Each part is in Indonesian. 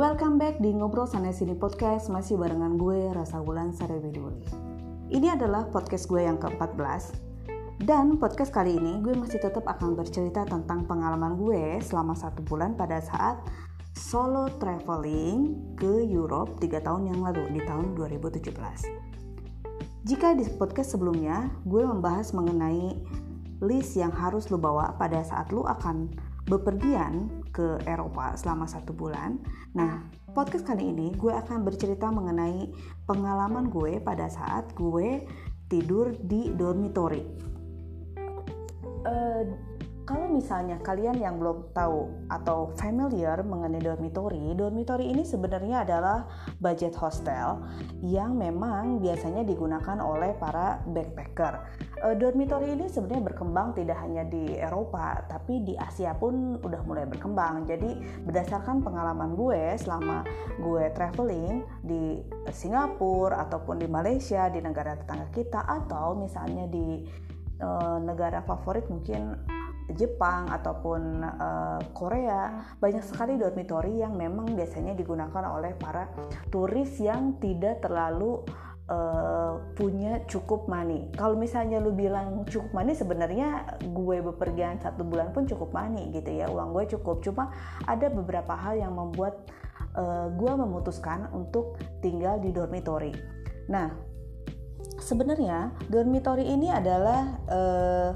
welcome back di Ngobrol Sana Sini Podcast. Masih barengan gue, Rasa Wulan Sarewiduri Ini adalah podcast gue yang ke-14 Dan podcast kali ini gue masih tetap akan bercerita tentang pengalaman gue selama satu bulan pada saat solo traveling ke Europe 3 tahun yang lalu di tahun 2017 Jika di podcast sebelumnya gue membahas mengenai list yang harus lo bawa pada saat lo akan bepergian ke Eropa selama satu bulan. Nah, podcast kali ini gue akan bercerita mengenai pengalaman gue pada saat gue tidur di dormitory. Uh, kalau misalnya kalian yang belum tahu atau familiar mengenai dormitory, dormitory ini sebenarnya adalah budget hostel yang memang biasanya digunakan oleh para backpacker. Uh, dormitory ini sebenarnya berkembang tidak hanya di Eropa, tapi di Asia pun udah mulai berkembang. Jadi berdasarkan pengalaman gue selama gue traveling di Singapura ataupun di Malaysia, di negara tetangga kita atau misalnya di uh, negara favorit mungkin Jepang ataupun uh, Korea banyak sekali dormitory yang memang biasanya digunakan oleh para turis yang tidak terlalu uh, punya cukup money. Kalau misalnya lu bilang cukup money, sebenarnya gue bepergian satu bulan pun cukup money gitu ya, uang gue cukup. Cuma ada beberapa hal yang membuat uh, gue memutuskan untuk tinggal di dormitory. Nah, sebenarnya dormitory ini adalah uh,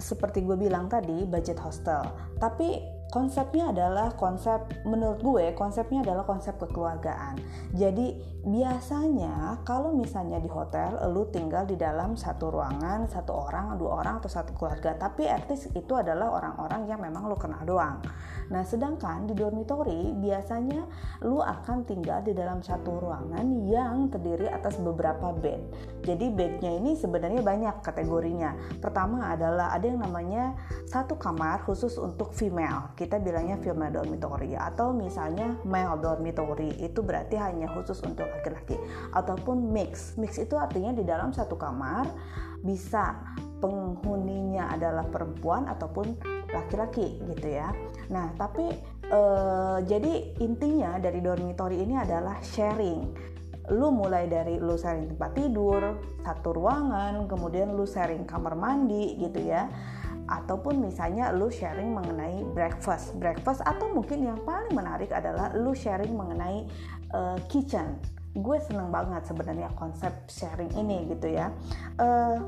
seperti gue bilang tadi budget hostel. Tapi konsepnya adalah konsep menurut gue konsepnya adalah konsep kekeluargaan. Jadi biasanya kalau misalnya di hotel lu tinggal di dalam satu ruangan satu orang dua orang atau satu keluarga. Tapi artis itu adalah orang-orang yang memang lu kenal doang. Nah sedangkan di dormitory biasanya lu akan tinggal di dalam satu ruangan yang terdiri atas beberapa bed. Jadi bednya ini sebenarnya banyak kategorinya. Pertama adalah ada yang namanya satu kamar khusus untuk female kita bilangnya female dormitory atau misalnya male dormitory itu berarti hanya khusus untuk laki-laki. Ataupun mix. Mix itu artinya di dalam satu kamar bisa penghuninya adalah perempuan ataupun laki-laki gitu ya. Nah tapi eh, jadi intinya dari dormitory ini adalah sharing. Lu mulai dari lu sharing tempat tidur satu ruangan kemudian lu sharing kamar mandi gitu ya ataupun misalnya lu sharing mengenai breakfast. Breakfast atau mungkin yang paling menarik adalah lu sharing mengenai uh, kitchen. Gue seneng banget sebenarnya konsep sharing ini gitu ya. Uh,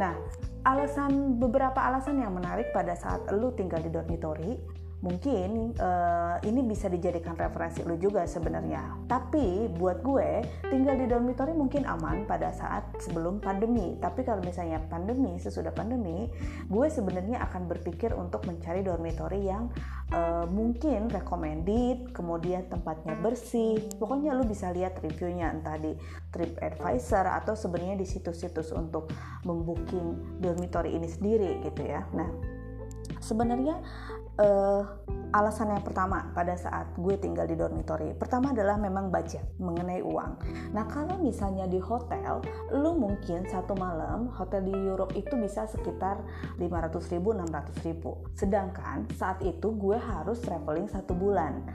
nah alasan beberapa alasan yang menarik pada saat lu tinggal di dormitory mungkin uh, ini bisa dijadikan referensi lu juga sebenarnya. Tapi buat gue tinggal di dormitory mungkin aman pada saat sebelum pandemi. Tapi kalau misalnya pandemi sesudah pandemi, gue sebenarnya akan berpikir untuk mencari dormitory yang uh, mungkin recommended, kemudian tempatnya bersih. Pokoknya lu bisa lihat reviewnya entah di TripAdvisor atau sebenarnya di situs-situs untuk membooking dormitory ini sendiri gitu ya. Nah, sebenarnya uh, alasan yang pertama pada saat gue tinggal di dormitory pertama adalah memang budget mengenai uang. Nah kalau misalnya di hotel lu mungkin satu malam hotel di Europe itu bisa sekitar 500 ribu 600 ribu. Sedangkan saat itu gue harus traveling satu bulan.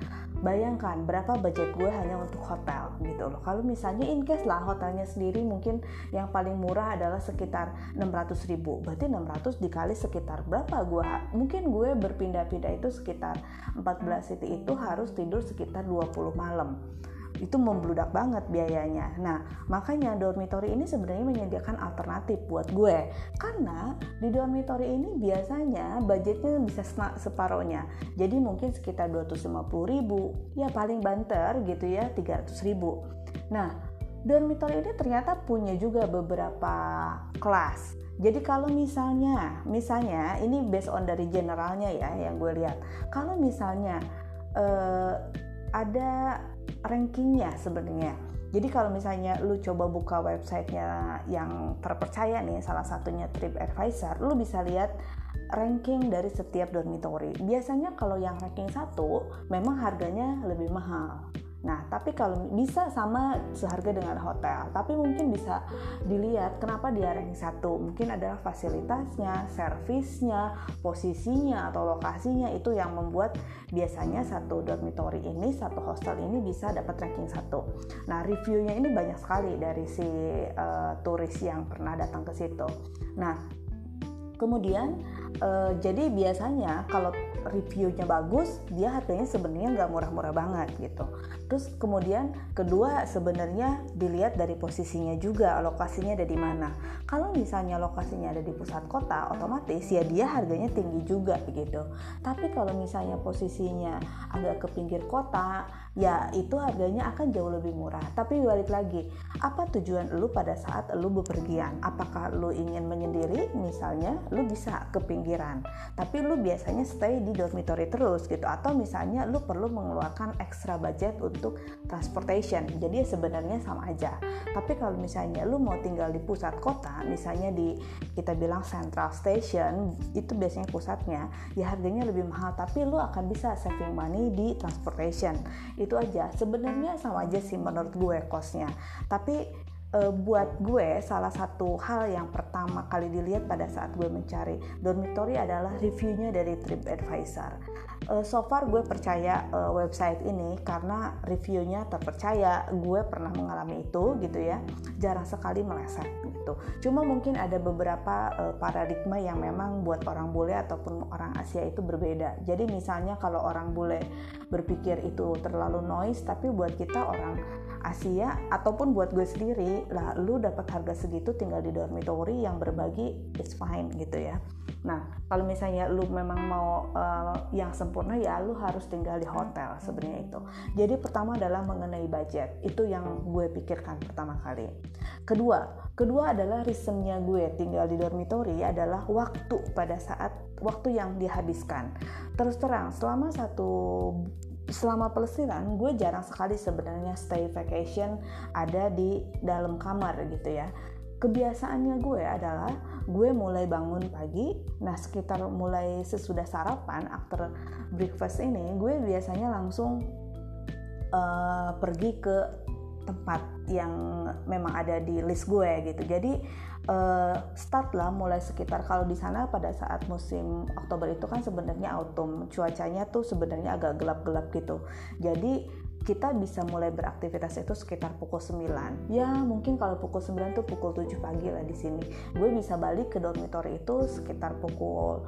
Bayangkan berapa budget gue hanya untuk hotel gitu loh. Kalau misalnya in case lah hotelnya sendiri mungkin yang paling murah adalah sekitar 600 ribu. Berarti 600 dikali sekitar berapa gue mungkin gue berpindah-pindah itu sekitar 14 city itu harus tidur sekitar 20 malam itu membludak banget biayanya. Nah, makanya dormitory ini sebenarnya menyediakan alternatif buat gue. Karena di dormitory ini biasanya budgetnya bisa separohnya. Jadi mungkin sekitar 250 ribu, ya paling banter gitu ya 300 ribu. Nah, dormitory ini ternyata punya juga beberapa kelas. Jadi kalau misalnya, misalnya ini based on dari generalnya ya yang gue lihat. Kalau misalnya uh, ada rankingnya sebenarnya. Jadi kalau misalnya lu coba buka websitenya yang terpercaya nih, salah satunya TripAdvisor, lu bisa lihat ranking dari setiap dormitory. Biasanya kalau yang ranking satu, memang harganya lebih mahal Nah, tapi kalau bisa sama seharga dengan hotel, tapi mungkin bisa dilihat kenapa dia ranking satu. Mungkin adalah fasilitasnya, servisnya, posisinya atau lokasinya itu yang membuat biasanya satu dormitory ini, satu hostel ini bisa dapat ranking satu. Nah, reviewnya ini banyak sekali dari si uh, turis yang pernah datang ke situ. Nah, kemudian uh, jadi biasanya kalau reviewnya bagus dia harganya sebenarnya nggak murah-murah banget gitu. Terus kemudian kedua sebenarnya dilihat dari posisinya juga lokasinya ada di mana. Kalau misalnya lokasinya ada di pusat kota otomatis ya dia harganya tinggi juga gitu. Tapi kalau misalnya posisinya agak ke pinggir kota ya itu harganya akan jauh lebih murah. Tapi balik lagi apa tujuan lu pada saat lu bepergian? Apakah lu ingin menyendiri? Misalnya lu bisa ke pinggiran. Tapi lu biasanya stay di dormitory terus gitu. Atau misalnya lu perlu mengeluarkan extra budget untuk transportation. Jadi ya sebenarnya sama aja. Tapi kalau misalnya lu mau tinggal di pusat kota misalnya di kita bilang central station itu biasanya pusatnya ya harganya lebih mahal. Tapi lu akan bisa saving money di transportation itu aja. Sebenarnya sama aja sih menurut gue kosnya. Tapi e, buat gue salah satu hal yang pertama kali dilihat pada saat gue mencari dormitory adalah reviewnya dari TripAdvisor. Uh, so far gue percaya uh, website ini karena reviewnya terpercaya. Gue pernah mengalami itu gitu ya. Jarang sekali meleset gitu. Cuma mungkin ada beberapa paradigma yang memang buat orang bule ataupun orang Asia itu berbeda. Jadi misalnya kalau orang bule berpikir itu terlalu noise tapi buat kita orang Asia ataupun buat gue sendiri lah lu dapat harga segitu tinggal di dormitory yang berbagi it's fine gitu ya. Nah kalau misalnya lu memang mau uh, yang sempurna ya lu harus tinggal di hotel sebenarnya itu. Jadi pertama adalah mengenai budget. Itu yang gue pikirkan pertama kali. Kedua kedua adalah reasonnya gue tinggal di dormitory adalah waktu pada saat waktu yang dihabiskan. Terus terang selama satu selama pelesiran gue jarang sekali sebenarnya stay vacation ada di dalam kamar gitu ya. Kebiasaannya gue adalah gue mulai bangun pagi nah sekitar mulai sesudah sarapan after breakfast ini gue biasanya langsung uh, pergi ke tempat yang memang ada di list gue gitu. Jadi uh, start lah mulai sekitar. Kalau di sana pada saat musim Oktober itu kan sebenarnya autumn. Cuacanya tuh sebenarnya agak gelap-gelap gitu. Jadi kita bisa mulai beraktivitas itu sekitar pukul 9 ya mungkin kalau pukul 9 tuh pukul 7 pagi lah di sini. Gue bisa balik ke dormitory itu sekitar pukul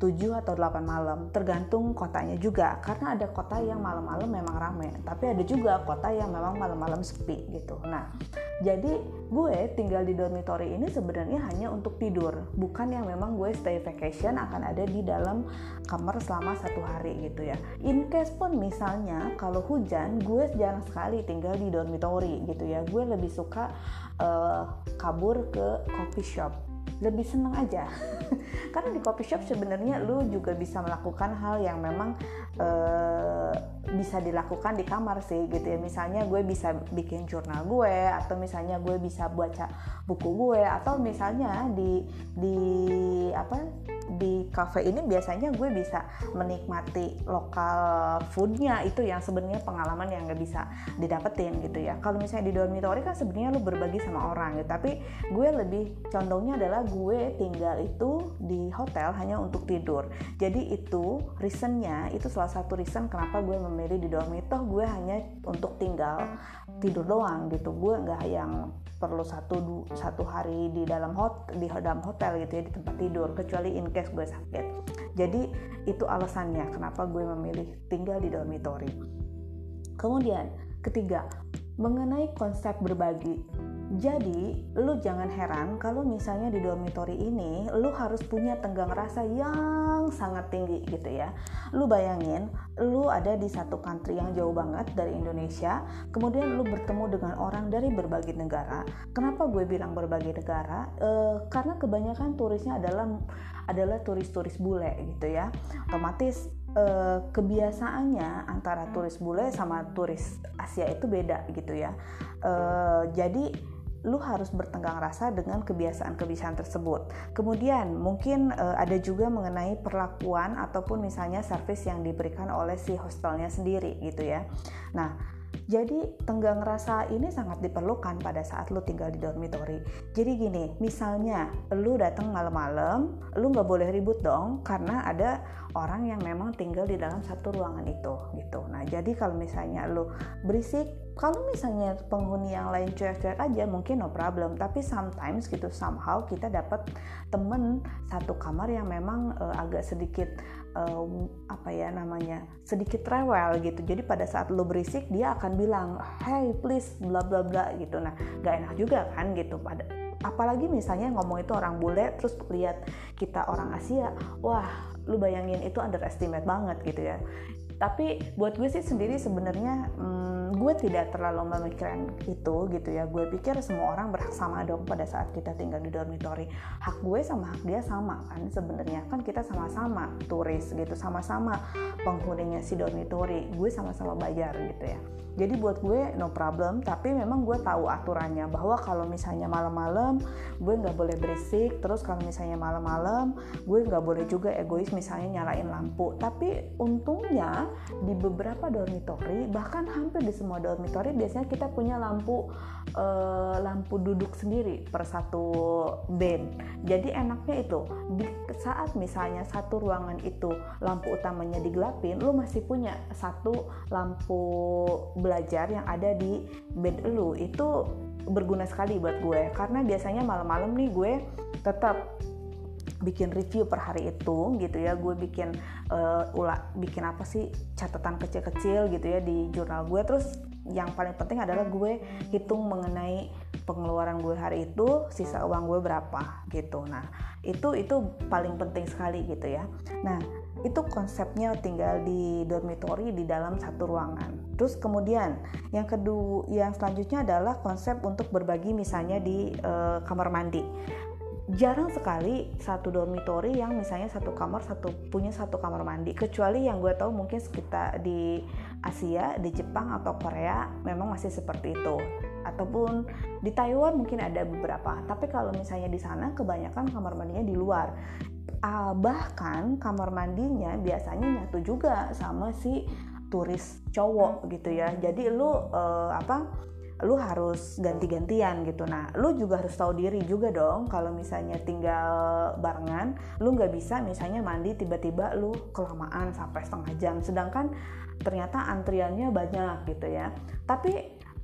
7 atau 8 malam. Tergantung kotanya juga karena ada kota yang malam-malam memang rame tapi ada juga kota yang memang malam-malam sepi gitu. Nah jadi gue tinggal di dormitory ini sebenarnya hanya untuk tidur bukan yang memang gue stay vacation akan ada di dalam kamar selama satu hari gitu ya. In case pun misalnya kalau hujan gue jarang sekali tinggal di dormitory gitu ya. Gue lebih suka uh, kabur ke coffee shop lebih seneng aja. Karena di coffee shop sebenarnya lu juga bisa melakukan hal yang memang uh, bisa dilakukan di kamar sih gitu ya. Misalnya gue bisa bikin jurnal gue atau misalnya gue bisa baca buku gue atau misalnya di di apa di cafe ini biasanya gue bisa menikmati lokal foodnya. Itu yang sebenarnya pengalaman yang gak bisa didapetin gitu ya. Kalau misalnya di dormitory kan sebenarnya lu berbagi sama orang gitu. Tapi gue lebih condongnya adalah gue tinggal itu di hotel hanya untuk tidur. Jadi itu reasonnya itu salah satu reason kenapa gue memilih di dormitory gue hanya untuk tinggal tidur doang gitu. Gue nggak yang perlu satu satu hari di dalam hot di dalam hotel gitu ya di tempat tidur kecuali in case gue sakit. Jadi itu alasannya kenapa gue memilih tinggal di dormitory kemudian ketiga mengenai konsep berbagi jadi, lu jangan heran kalau misalnya di dormitory ini lu harus punya tenggang rasa yang sangat tinggi gitu ya. Lu bayangin, lu ada di satu country yang jauh banget dari Indonesia, kemudian lu bertemu dengan orang dari berbagai negara. Kenapa gue bilang berbagai negara? E, karena kebanyakan turisnya adalah adalah turis-turis bule gitu ya. Otomatis eh, kebiasaannya antara turis bule sama turis Asia itu beda gitu ya. Eh, jadi lu harus bertenggang rasa dengan kebiasaan-kebiasaan tersebut. Kemudian mungkin uh, ada juga mengenai perlakuan ataupun misalnya service yang diberikan oleh si hostelnya sendiri gitu ya. Nah, Jadi tenggang rasa ini sangat diperlukan pada saat lu tinggal di dormitory. Jadi gini, misalnya lu datang malam-malam, lu nggak boleh ribut dong karena ada orang yang memang tinggal di dalam satu ruangan itu gitu. Nah jadi kalau misalnya lu berisik, kalau misalnya penghuni yang lain cuek-cuek aja mungkin no problem. Tapi sometimes gitu somehow kita dapat temen satu kamar yang memang uh, agak sedikit um, apa ya namanya sedikit rewel gitu. Jadi pada saat lo berisik dia akan bilang hey please bla bla bla gitu. Nah gak enak juga kan gitu. Pada apalagi misalnya ngomong itu orang bule terus lihat kita orang Asia wah lu bayangin itu underestimate banget gitu ya. Tapi buat gue sih sendiri sebenarnya hmm, gue tidak terlalu memikirkan itu gitu ya. Gue pikir semua orang berhak sama dong pada saat kita tinggal di dormitory hak gue sama hak dia sama kan sebenarnya. Kan kita sama-sama turis gitu sama-sama penghuninya si dormitory gue sama-sama bayar gitu ya. Jadi buat gue no problem. Tapi memang gue tahu aturannya bahwa kalau misalnya malam-malam gue nggak boleh berisik. Terus kalau misalnya malam-malam gue nggak boleh juga egois misalnya nyalain lampu. Tapi untungnya di beberapa dormitory bahkan hampir di semua dormitory biasanya kita punya lampu uh, lampu duduk sendiri per satu bed. Jadi enaknya itu di saat misalnya satu ruangan itu lampu utamanya digelapin lu masih punya satu lampu belajar yang ada di bed lu. Itu berguna sekali buat gue karena biasanya malam-malam nih gue tetap bikin review per hari itu gitu ya. Gue bikin uh, ula bikin apa sih catatan kecil-kecil gitu ya di jurnal gue. Terus yang paling penting adalah gue hitung mengenai pengeluaran gue hari itu sisa uang gue berapa gitu. Nah itu itu paling penting sekali gitu ya. Nah itu konsepnya tinggal di dormitory di dalam satu ruangan. Terus kemudian yang kedua yang selanjutnya adalah konsep untuk berbagi misalnya di uh, kamar mandi jarang sekali satu dormitory yang misalnya satu kamar satu punya satu kamar mandi. Kecuali yang gue tahu mungkin sekitar di Asia di Jepang atau Korea memang masih seperti itu. Ataupun di Taiwan mungkin ada beberapa. Tapi kalau misalnya di sana kebanyakan kamar mandinya di luar. Uh, bahkan kamar mandinya biasanya nyatu juga sama si turis cowok gitu ya. Jadi lu uh, apa lu harus ganti-gantian gitu. Nah lu juga harus tahu diri juga dong kalau misalnya tinggal barengan lu nggak bisa misalnya mandi tiba-tiba lu kelamaan sampai setengah jam. Sedangkan ternyata antriannya banyak gitu ya. Tapi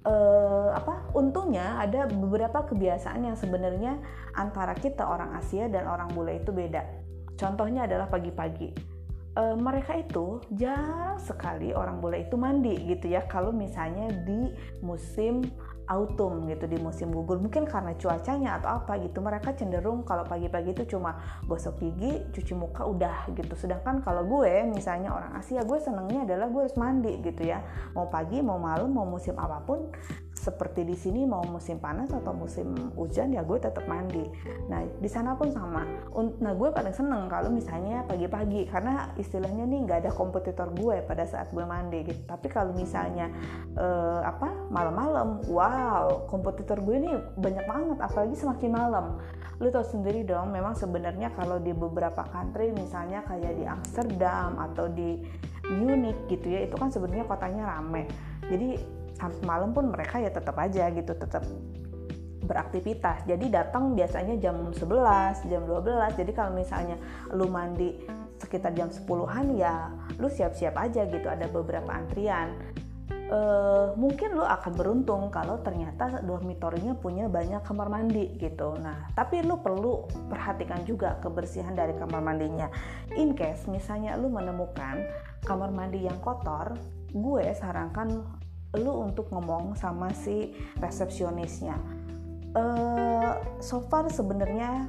eh, apa untungnya ada beberapa kebiasaan yang sebenarnya antara kita orang Asia dan orang bule itu beda. Contohnya adalah pagi-pagi e, mereka itu jarang sekali orang bule itu mandi gitu ya. Kalau misalnya di musim autumn gitu di musim gugur. Mungkin karena cuacanya atau apa gitu. Mereka cenderung kalau pagi-pagi itu cuma gosok gigi cuci muka udah gitu. Sedangkan kalau gue misalnya orang Asia gue senengnya adalah gue harus mandi gitu ya. Mau pagi mau malam mau musim apa pun seperti di sini mau musim panas atau musim hujan ya gue tetap mandi. Nah di sana pun sama. Nah gue paling seneng kalau misalnya pagi-pagi karena istilahnya nih nggak ada kompetitor gue pada saat gue mandi gitu. Tapi kalau misalnya uh, apa malam-malam, wow kompetitor gue ini banyak banget. Apalagi semakin malam. Lu tau sendiri dong, memang sebenarnya kalau di beberapa country misalnya kayak di Amsterdam atau di Munich gitu ya, itu kan sebenarnya kotanya rame. Jadi malam pun mereka ya tetap aja gitu tetap beraktivitas jadi datang biasanya jam 11 jam 12 jadi kalau misalnya lu mandi sekitar jam 10-an ya lu siap-siap aja gitu ada beberapa antrian uh, mungkin lu akan beruntung kalau ternyata dormitorinya punya banyak kamar mandi gitu. Nah, tapi lu perlu perhatikan juga kebersihan dari kamar mandinya. In case misalnya lu menemukan kamar mandi yang kotor, gue sarankan lu untuk ngomong sama si resepsionisnya. Uh, so far sebenarnya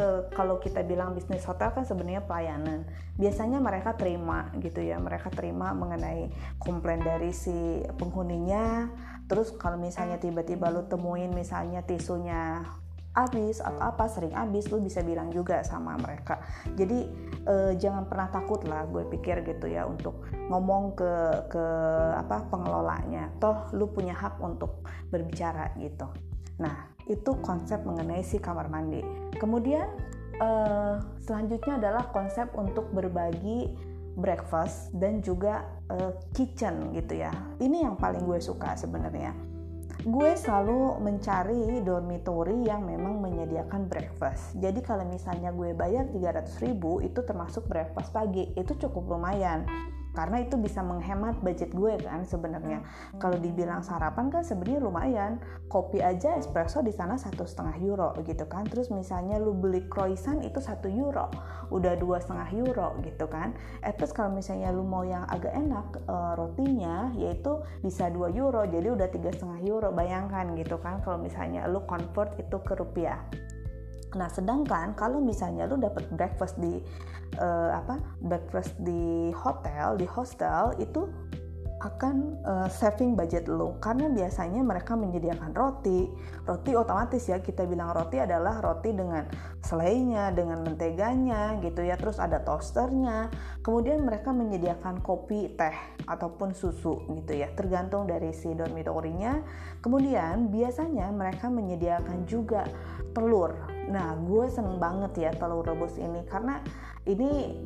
uh, kalau kita bilang bisnis hotel kan sebenarnya pelayanan. Biasanya mereka terima gitu ya, mereka terima mengenai komplain dari si penghuninya. Terus kalau misalnya tiba-tiba lu temuin misalnya tisunya habis atau apa sering habis lu bisa bilang juga sama mereka jadi eh, jangan pernah takut lah gue pikir gitu ya untuk ngomong ke ke apa pengelolanya toh lu punya hak untuk berbicara gitu nah itu konsep mengenai si kamar mandi kemudian eh, selanjutnya adalah konsep untuk berbagi breakfast dan juga uh, kitchen gitu ya. Ini yang paling gue suka sebenarnya. Gue selalu mencari dormitory yang memang menyediakan breakfast. Jadi kalau misalnya gue bayar 300 ribu itu termasuk breakfast pagi, itu cukup lumayan karena itu bisa menghemat budget gue kan sebenarnya. Kalau dibilang sarapan kan sebenarnya lumayan. Kopi aja espresso di sana satu setengah euro gitu kan. Terus misalnya lu beli croissant itu satu euro. Udah dua setengah euro gitu kan. Eh terus kalau misalnya lu mau yang agak enak e, rotinya yaitu bisa 2 euro. Jadi udah tiga setengah euro. Bayangkan gitu kan kalau misalnya lu convert itu ke rupiah Nah, sedangkan kalau misalnya lu dapat breakfast di uh, apa breakfast di hotel di hostel itu akan uh, saving budget lo karena biasanya mereka menyediakan roti. Roti otomatis ya kita bilang roti adalah roti dengan selainya dengan menteganya gitu ya terus ada toasternya. Kemudian mereka menyediakan kopi teh ataupun susu gitu ya tergantung dari si dormitorinya. Kemudian biasanya mereka menyediakan juga telur nah gue seneng banget ya telur rebus ini. Karena ini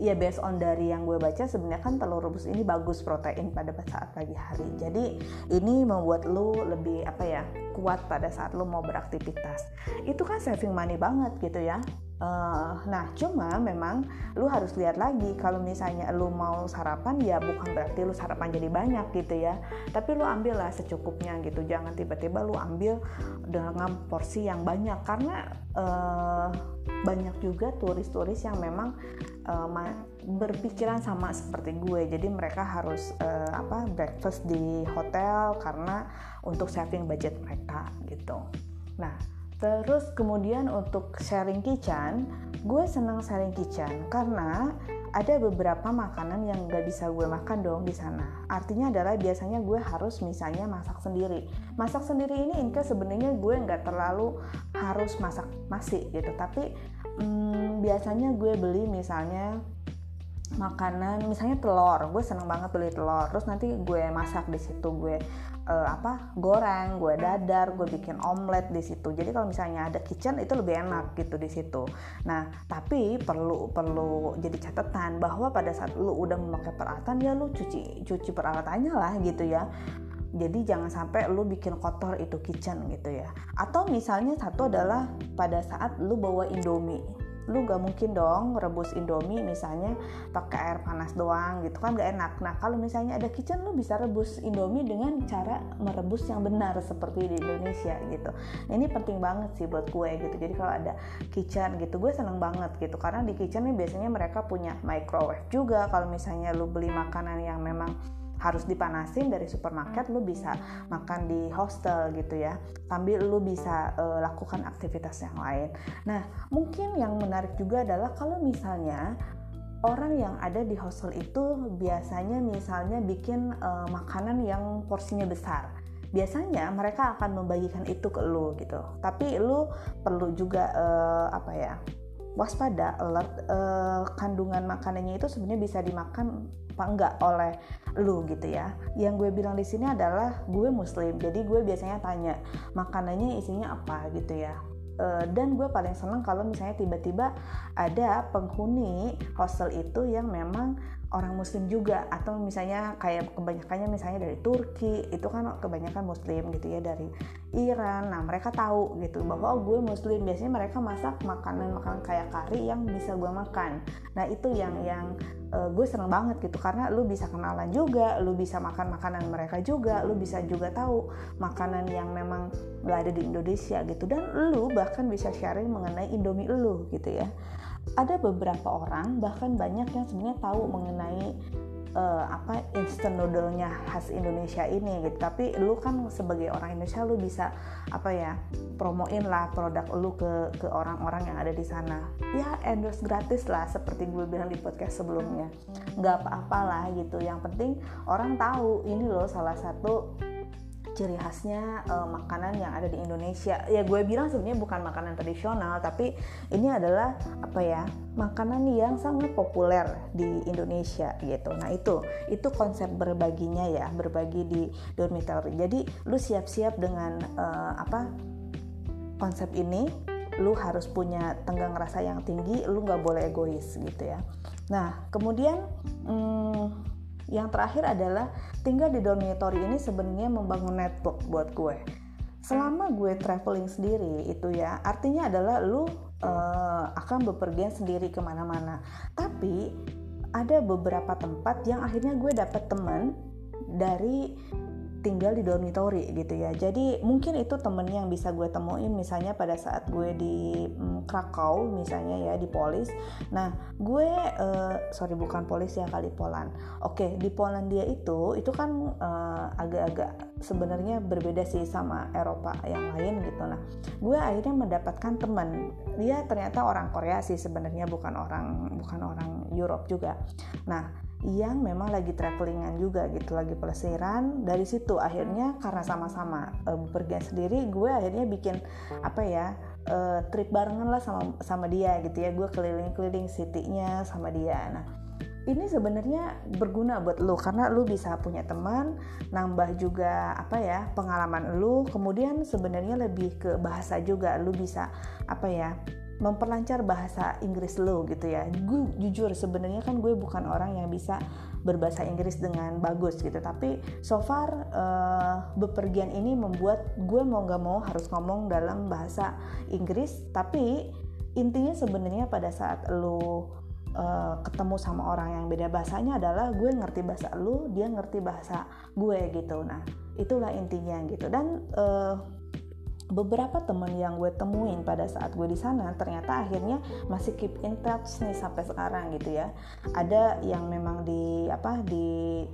ya based on dari yang gue baca sebenarnya kan telur rebus ini bagus protein pada saat pagi hari. Jadi ini membuat lu lebih apa ya kuat pada saat lu mau beraktivitas. Itu kan saving money banget gitu ya Uh, nah, cuma memang lu harus lihat lagi kalau misalnya lu mau sarapan ya bukan berarti lu sarapan jadi banyak gitu ya. Tapi lu ambil lah secukupnya gitu. Jangan tiba-tiba lu ambil dengan porsi yang banyak karena uh, banyak juga turis-turis yang memang uh, berpikiran sama seperti gue. Jadi mereka harus uh, apa breakfast di hotel karena untuk saving budget mereka gitu. Nah, Terus kemudian untuk sharing kitchen, gue senang sharing kitchen karena ada beberapa makanan yang gak bisa gue makan dong di sana. Artinya adalah biasanya gue harus misalnya masak sendiri. Masak sendiri ini inka sebenarnya gue nggak terlalu harus masak nasi gitu, tapi hmm, biasanya gue beli misalnya makanan misalnya telur gue seneng banget beli telur. Terus nanti gue masak di situ gue uh, apa goreng gue dadar gue bikin omelet di situ. Jadi kalau misalnya ada kitchen itu lebih enak gitu di situ. Nah tapi perlu perlu jadi catatan bahwa pada saat lu udah memakai peralatan ya lu cuci cuci peralatannya lah gitu ya. Jadi jangan sampai lu bikin kotor itu kitchen gitu ya. Atau misalnya satu adalah pada saat lu bawa indomie lu gak mungkin dong rebus indomie misalnya pakai air panas doang gitu kan gak enak. Nah kalau misalnya ada kitchen lu bisa rebus indomie dengan cara merebus yang benar seperti di Indonesia gitu. Nah, ini penting banget sih buat gue gitu. Jadi kalau ada kitchen gitu gue seneng banget gitu. Karena di kitchen nih biasanya mereka punya microwave juga. Kalau misalnya lu beli makanan yang memang harus dipanasin dari supermarket lu bisa makan di hostel gitu ya. Sambil lu bisa uh, lakukan aktivitas yang lain. Nah mungkin yang menarik juga adalah kalau misalnya orang yang ada di hostel itu biasanya misalnya bikin uh, makanan yang porsinya besar. Biasanya mereka akan membagikan itu ke lu gitu. Tapi lu perlu juga uh, apa ya waspada alert uh, kandungan makanannya itu sebenarnya bisa dimakan apa enggak oleh lu gitu ya. Yang gue bilang di sini adalah gue muslim jadi gue biasanya tanya makanannya isinya apa? gitu ya. Uh, dan gue paling seneng kalau misalnya tiba-tiba ada penghuni hostel itu yang memang orang muslim juga atau misalnya kayak kebanyakannya misalnya dari Turki itu kan kebanyakan muslim gitu ya dari Iran. Nah mereka tahu gitu bahwa oh, gue muslim. Biasanya mereka masak makanan makanan kayak kari yang bisa gue makan. Nah itu yang yang uh, gue seneng banget gitu. Karena lu bisa kenalan juga lu bisa makan makanan mereka juga lu bisa juga tahu makanan yang memang gak ada di Indonesia gitu. Dan lu bahkan bisa sharing mengenai Indomie lu gitu ya. Ada beberapa orang bahkan banyak yang sebenarnya tahu mengenai uh, apa instant noodle-nya khas Indonesia ini gitu. Tapi lu kan sebagai orang Indonesia lu bisa apa ya promoin lah produk lu ke ke orang-orang yang ada di sana. Ya endorse gratis lah seperti gue bilang di podcast sebelumnya. Gak apa-apa lah gitu. Yang penting orang tahu ini loh salah satu ciri khasnya uh, makanan yang ada di Indonesia. Ya gue bilang sebenarnya bukan makanan tradisional, tapi ini adalah apa ya makanan yang sangat populer di Indonesia gitu. Nah itu itu konsep berbaginya ya, berbagi di dormitory. Jadi lu siap-siap dengan uh, apa konsep ini, lu harus punya tenggang rasa yang tinggi, lu nggak boleh egois gitu ya Nah, kemudian hmm, yang terakhir adalah tinggal di dormitory ini sebenarnya membangun network buat gue. Selama gue traveling sendiri itu ya, artinya adalah lu uh, akan bepergian sendiri ke mana-mana. Tapi ada beberapa tempat yang akhirnya gue dapet teman dari tinggal di dormitory gitu ya. Jadi mungkin itu temen yang bisa gue temuin misalnya pada saat gue di mm, Krakow misalnya ya di Polis. Nah gue uh, sorry bukan Polis ya kali Poland oke di Polandia itu itu kan uh, agak-agak sebenarnya berbeda sih sama Eropa yang lain gitu. Nah gue akhirnya mendapatkan teman dia ternyata orang Korea sih sebenarnya bukan orang bukan orang Europe juga. Nah yang memang lagi travelingan juga gitu lagi pelesiran. Dari situ akhirnya karena sama-sama bepergian sendiri gue akhirnya bikin apa ya uh, trip barengan lah sama sama dia gitu ya. Gue keliling-keliling city-nya sama dia. Nah ini sebenarnya berguna buat lo karena lo bisa punya teman nambah juga apa ya pengalaman lo kemudian sebenarnya lebih ke bahasa juga. Lo bisa apa ya memperlancar bahasa Inggris lo gitu ya gue jujur sebenarnya kan gue bukan orang yang bisa berbahasa Inggris dengan bagus gitu tapi so far uh, bepergian ini membuat gue mau gak mau harus ngomong dalam bahasa Inggris tapi intinya sebenarnya pada saat lo Uh, ketemu sama orang yang beda bahasanya adalah gue ngerti bahasa lo, dia ngerti bahasa gue gitu. Nah, itulah intinya gitu. Dan uh, beberapa teman yang gue temuin pada saat gue di sana ternyata akhirnya masih keep in touch nih sampai sekarang gitu ya ada yang memang di apa di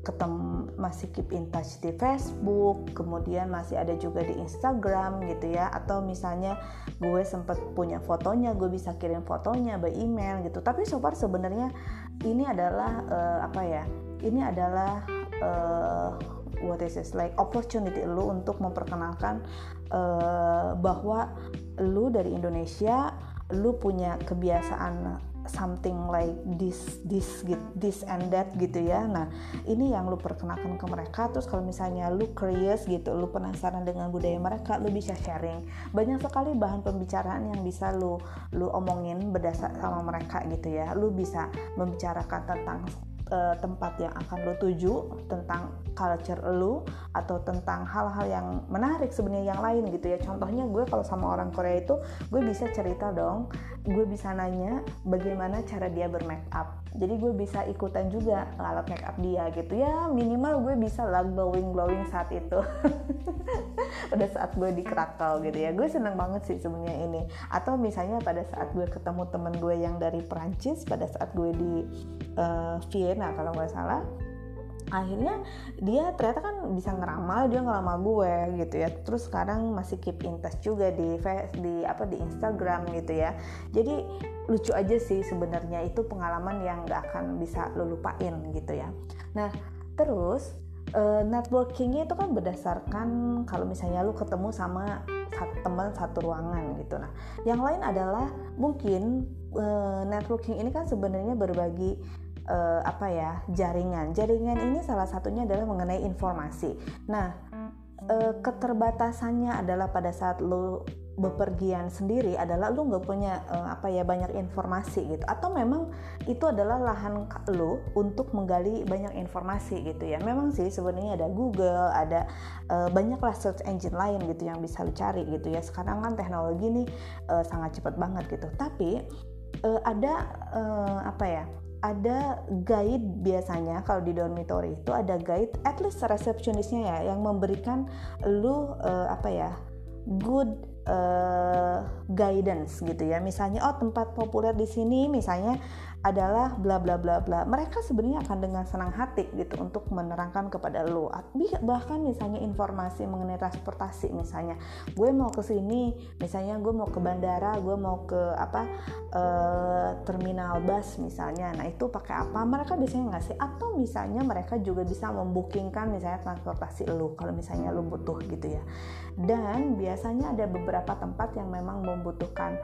ketemu masih keep in touch di Facebook, kemudian masih ada juga di Instagram gitu ya, atau misalnya gue sempat punya fotonya, gue bisa kirim fotonya by email gitu. Tapi so far sebenarnya ini adalah uh, apa ya? Ini adalah uh, what is this like opportunity lu untuk memperkenalkan uh, bahwa lu dari Indonesia lu punya kebiasaan something like this this this and that gitu ya. Nah ini yang lu perkenalkan ke mereka. Terus kalau misalnya lu curious gitu lu penasaran dengan budaya mereka lu bisa sharing. Banyak sekali bahan pembicaraan yang bisa lu lu omongin berdasar sama mereka gitu ya. Lu bisa membicarakan tentang uh, tempat yang akan lo tuju tentang culture lo atau tentang hal-hal yang menarik sebenarnya yang lain gitu ya. Contohnya gue kalau sama orang Korea itu gue bisa cerita dong. Gue bisa nanya bagaimana cara dia bermake up jadi gue bisa ikutan juga ngalap make up dia gitu. Ya minimal gue bisa lah glowing glowing saat itu. Pada saat gue di Krakow gitu ya. Gue seneng banget sih sebenarnya ini. Atau misalnya pada saat gue ketemu temen gue yang dari Perancis pada saat gue di uh, Vienna kalau nggak salah akhirnya dia ternyata kan bisa ngeramal dia ngeramal gue gitu ya. Terus sekarang masih keep in touch juga di di apa di Instagram gitu ya. Jadi lucu aja sih sebenarnya itu pengalaman yang gak akan bisa lo lupain gitu ya. Nah terus uh, networkingnya itu kan berdasarkan kalau misalnya lu ketemu sama teman satu ruangan gitu. Nah yang lain adalah mungkin uh, networking ini kan sebenarnya berbagi uh, apa ya jaringan. Jaringan ini salah satunya adalah mengenai informasi. Nah, uh, keterbatasannya adalah pada saat lo bepergian sendiri adalah lu nggak punya uh, apa ya banyak informasi gitu atau memang itu adalah lahan lu untuk menggali banyak informasi gitu ya memang sih sebenarnya ada Google ada uh, banyaklah search engine lain gitu yang bisa lu cari gitu ya sekarang kan teknologi nih uh, sangat cepat banget gitu tapi uh, ada uh, apa ya ada guide biasanya kalau di dormitory itu ada guide at least resepsionisnya ya yang memberikan lu uh, apa ya good uh, guidance gitu ya misalnya oh tempat populer di sini misalnya adalah bla bla bla bla. Mereka sebenarnya akan dengan senang hati gitu untuk menerangkan kepada lo. Bahkan misalnya informasi mengenai transportasi misalnya, gue mau ke sini, misalnya gue mau ke bandara, gue mau ke apa uh, terminal bus misalnya. Nah itu pakai apa? Mereka biasanya ngasih atau misalnya mereka juga bisa membookingkan misalnya transportasi lo kalau misalnya lo butuh gitu ya. Dan biasanya ada beberapa tempat yang memang membutuhkan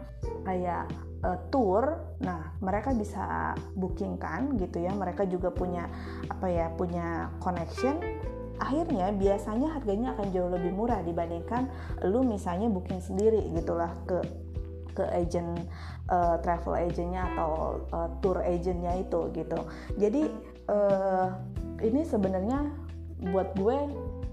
kayak uh, tour, nah mereka bisa booking kan gitu ya. Mereka juga punya apa ya punya connection. Akhirnya biasanya harganya akan jauh lebih murah dibandingkan lu misalnya booking sendiri gitulah ke ke agent uh, travel agentnya atau uh, tour agentnya itu gitu jadi uh, ini sebenarnya buat gue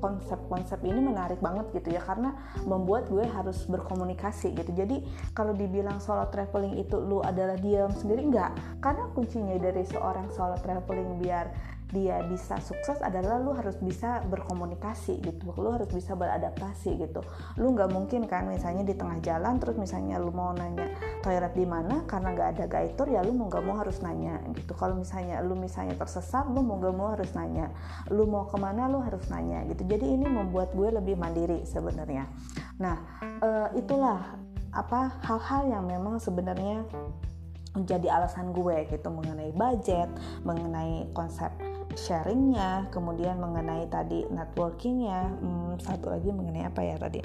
konsep-konsep ini menarik banget gitu ya karena membuat gue harus berkomunikasi gitu. Jadi kalau dibilang solo traveling itu lu adalah diam sendiri enggak. Karena kuncinya dari seorang solo traveling biar dia bisa sukses adalah lu harus bisa berkomunikasi gitu. Lu harus bisa beradaptasi gitu. Lu nggak mungkin kan misalnya di tengah jalan terus misalnya lu mau nanya toilet di mana karena nggak ada guide tour ya lu mau nggak mau harus nanya gitu. Kalau misalnya lu misalnya tersesat lu mau nggak mau harus nanya. Lu mau ke mana lu harus nanya gitu. Jadi ini membuat gue lebih mandiri sebenarnya. Nah uh, itulah apa hal-hal yang memang sebenarnya menjadi alasan gue gitu mengenai budget, mengenai konsep sharingnya, kemudian mengenai tadi networkingnya, hmm, satu lagi mengenai apa ya tadi,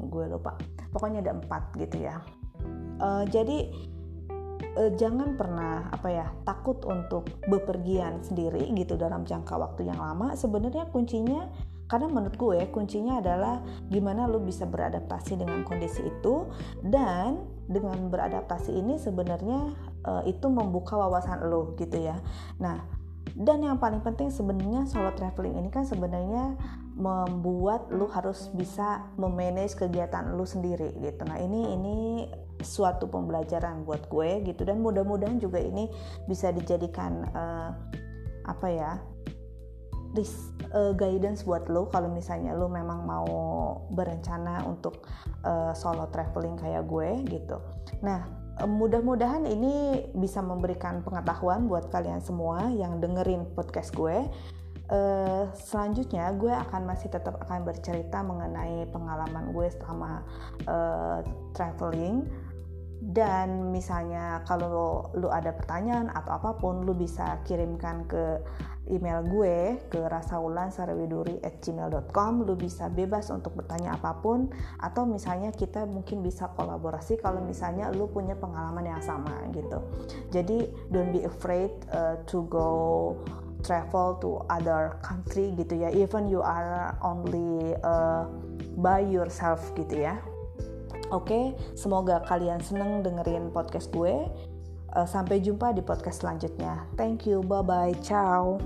gue lupa. Pokoknya ada empat gitu ya. Uh, jadi uh, jangan pernah apa ya takut untuk bepergian sendiri gitu dalam jangka waktu yang lama. Sebenarnya kuncinya karena menurut gue kuncinya adalah gimana lo bisa beradaptasi dengan kondisi itu dan dengan beradaptasi ini sebenarnya uh, itu membuka wawasan lo gitu ya. Nah, dan yang paling penting sebenarnya solo traveling ini kan sebenarnya membuat lu harus bisa memanage kegiatan lu sendiri gitu. Nah, ini ini suatu pembelajaran buat gue gitu dan mudah-mudahan juga ini bisa dijadikan uh, apa ya? uh, guidance buat lo kalau misalnya lo memang mau berencana untuk uh, solo traveling kayak gue gitu. Nah, mudah-mudahan ini bisa memberikan pengetahuan buat kalian semua yang dengerin podcast gue. Uh, selanjutnya gue akan masih tetap akan bercerita mengenai pengalaman gue selama uh, traveling dan misalnya kalau lu ada pertanyaan atau apa pun lu bisa kirimkan ke email gue ke rasaulansarawiduri@gmail.com lu bisa bebas untuk bertanya apa pun. Atau misalnya kita mungkin bisa kolaborasi kalau misalnya lu punya pengalaman yang sama gitu. Jadi don't be afraid uh, to go travel to other country gitu ya. Even you are only uh, by yourself gitu ya Oke, semoga kalian seneng dengerin podcast gue. Uh, sampai jumpa di podcast selanjutnya. Thank you, bye bye, ciao.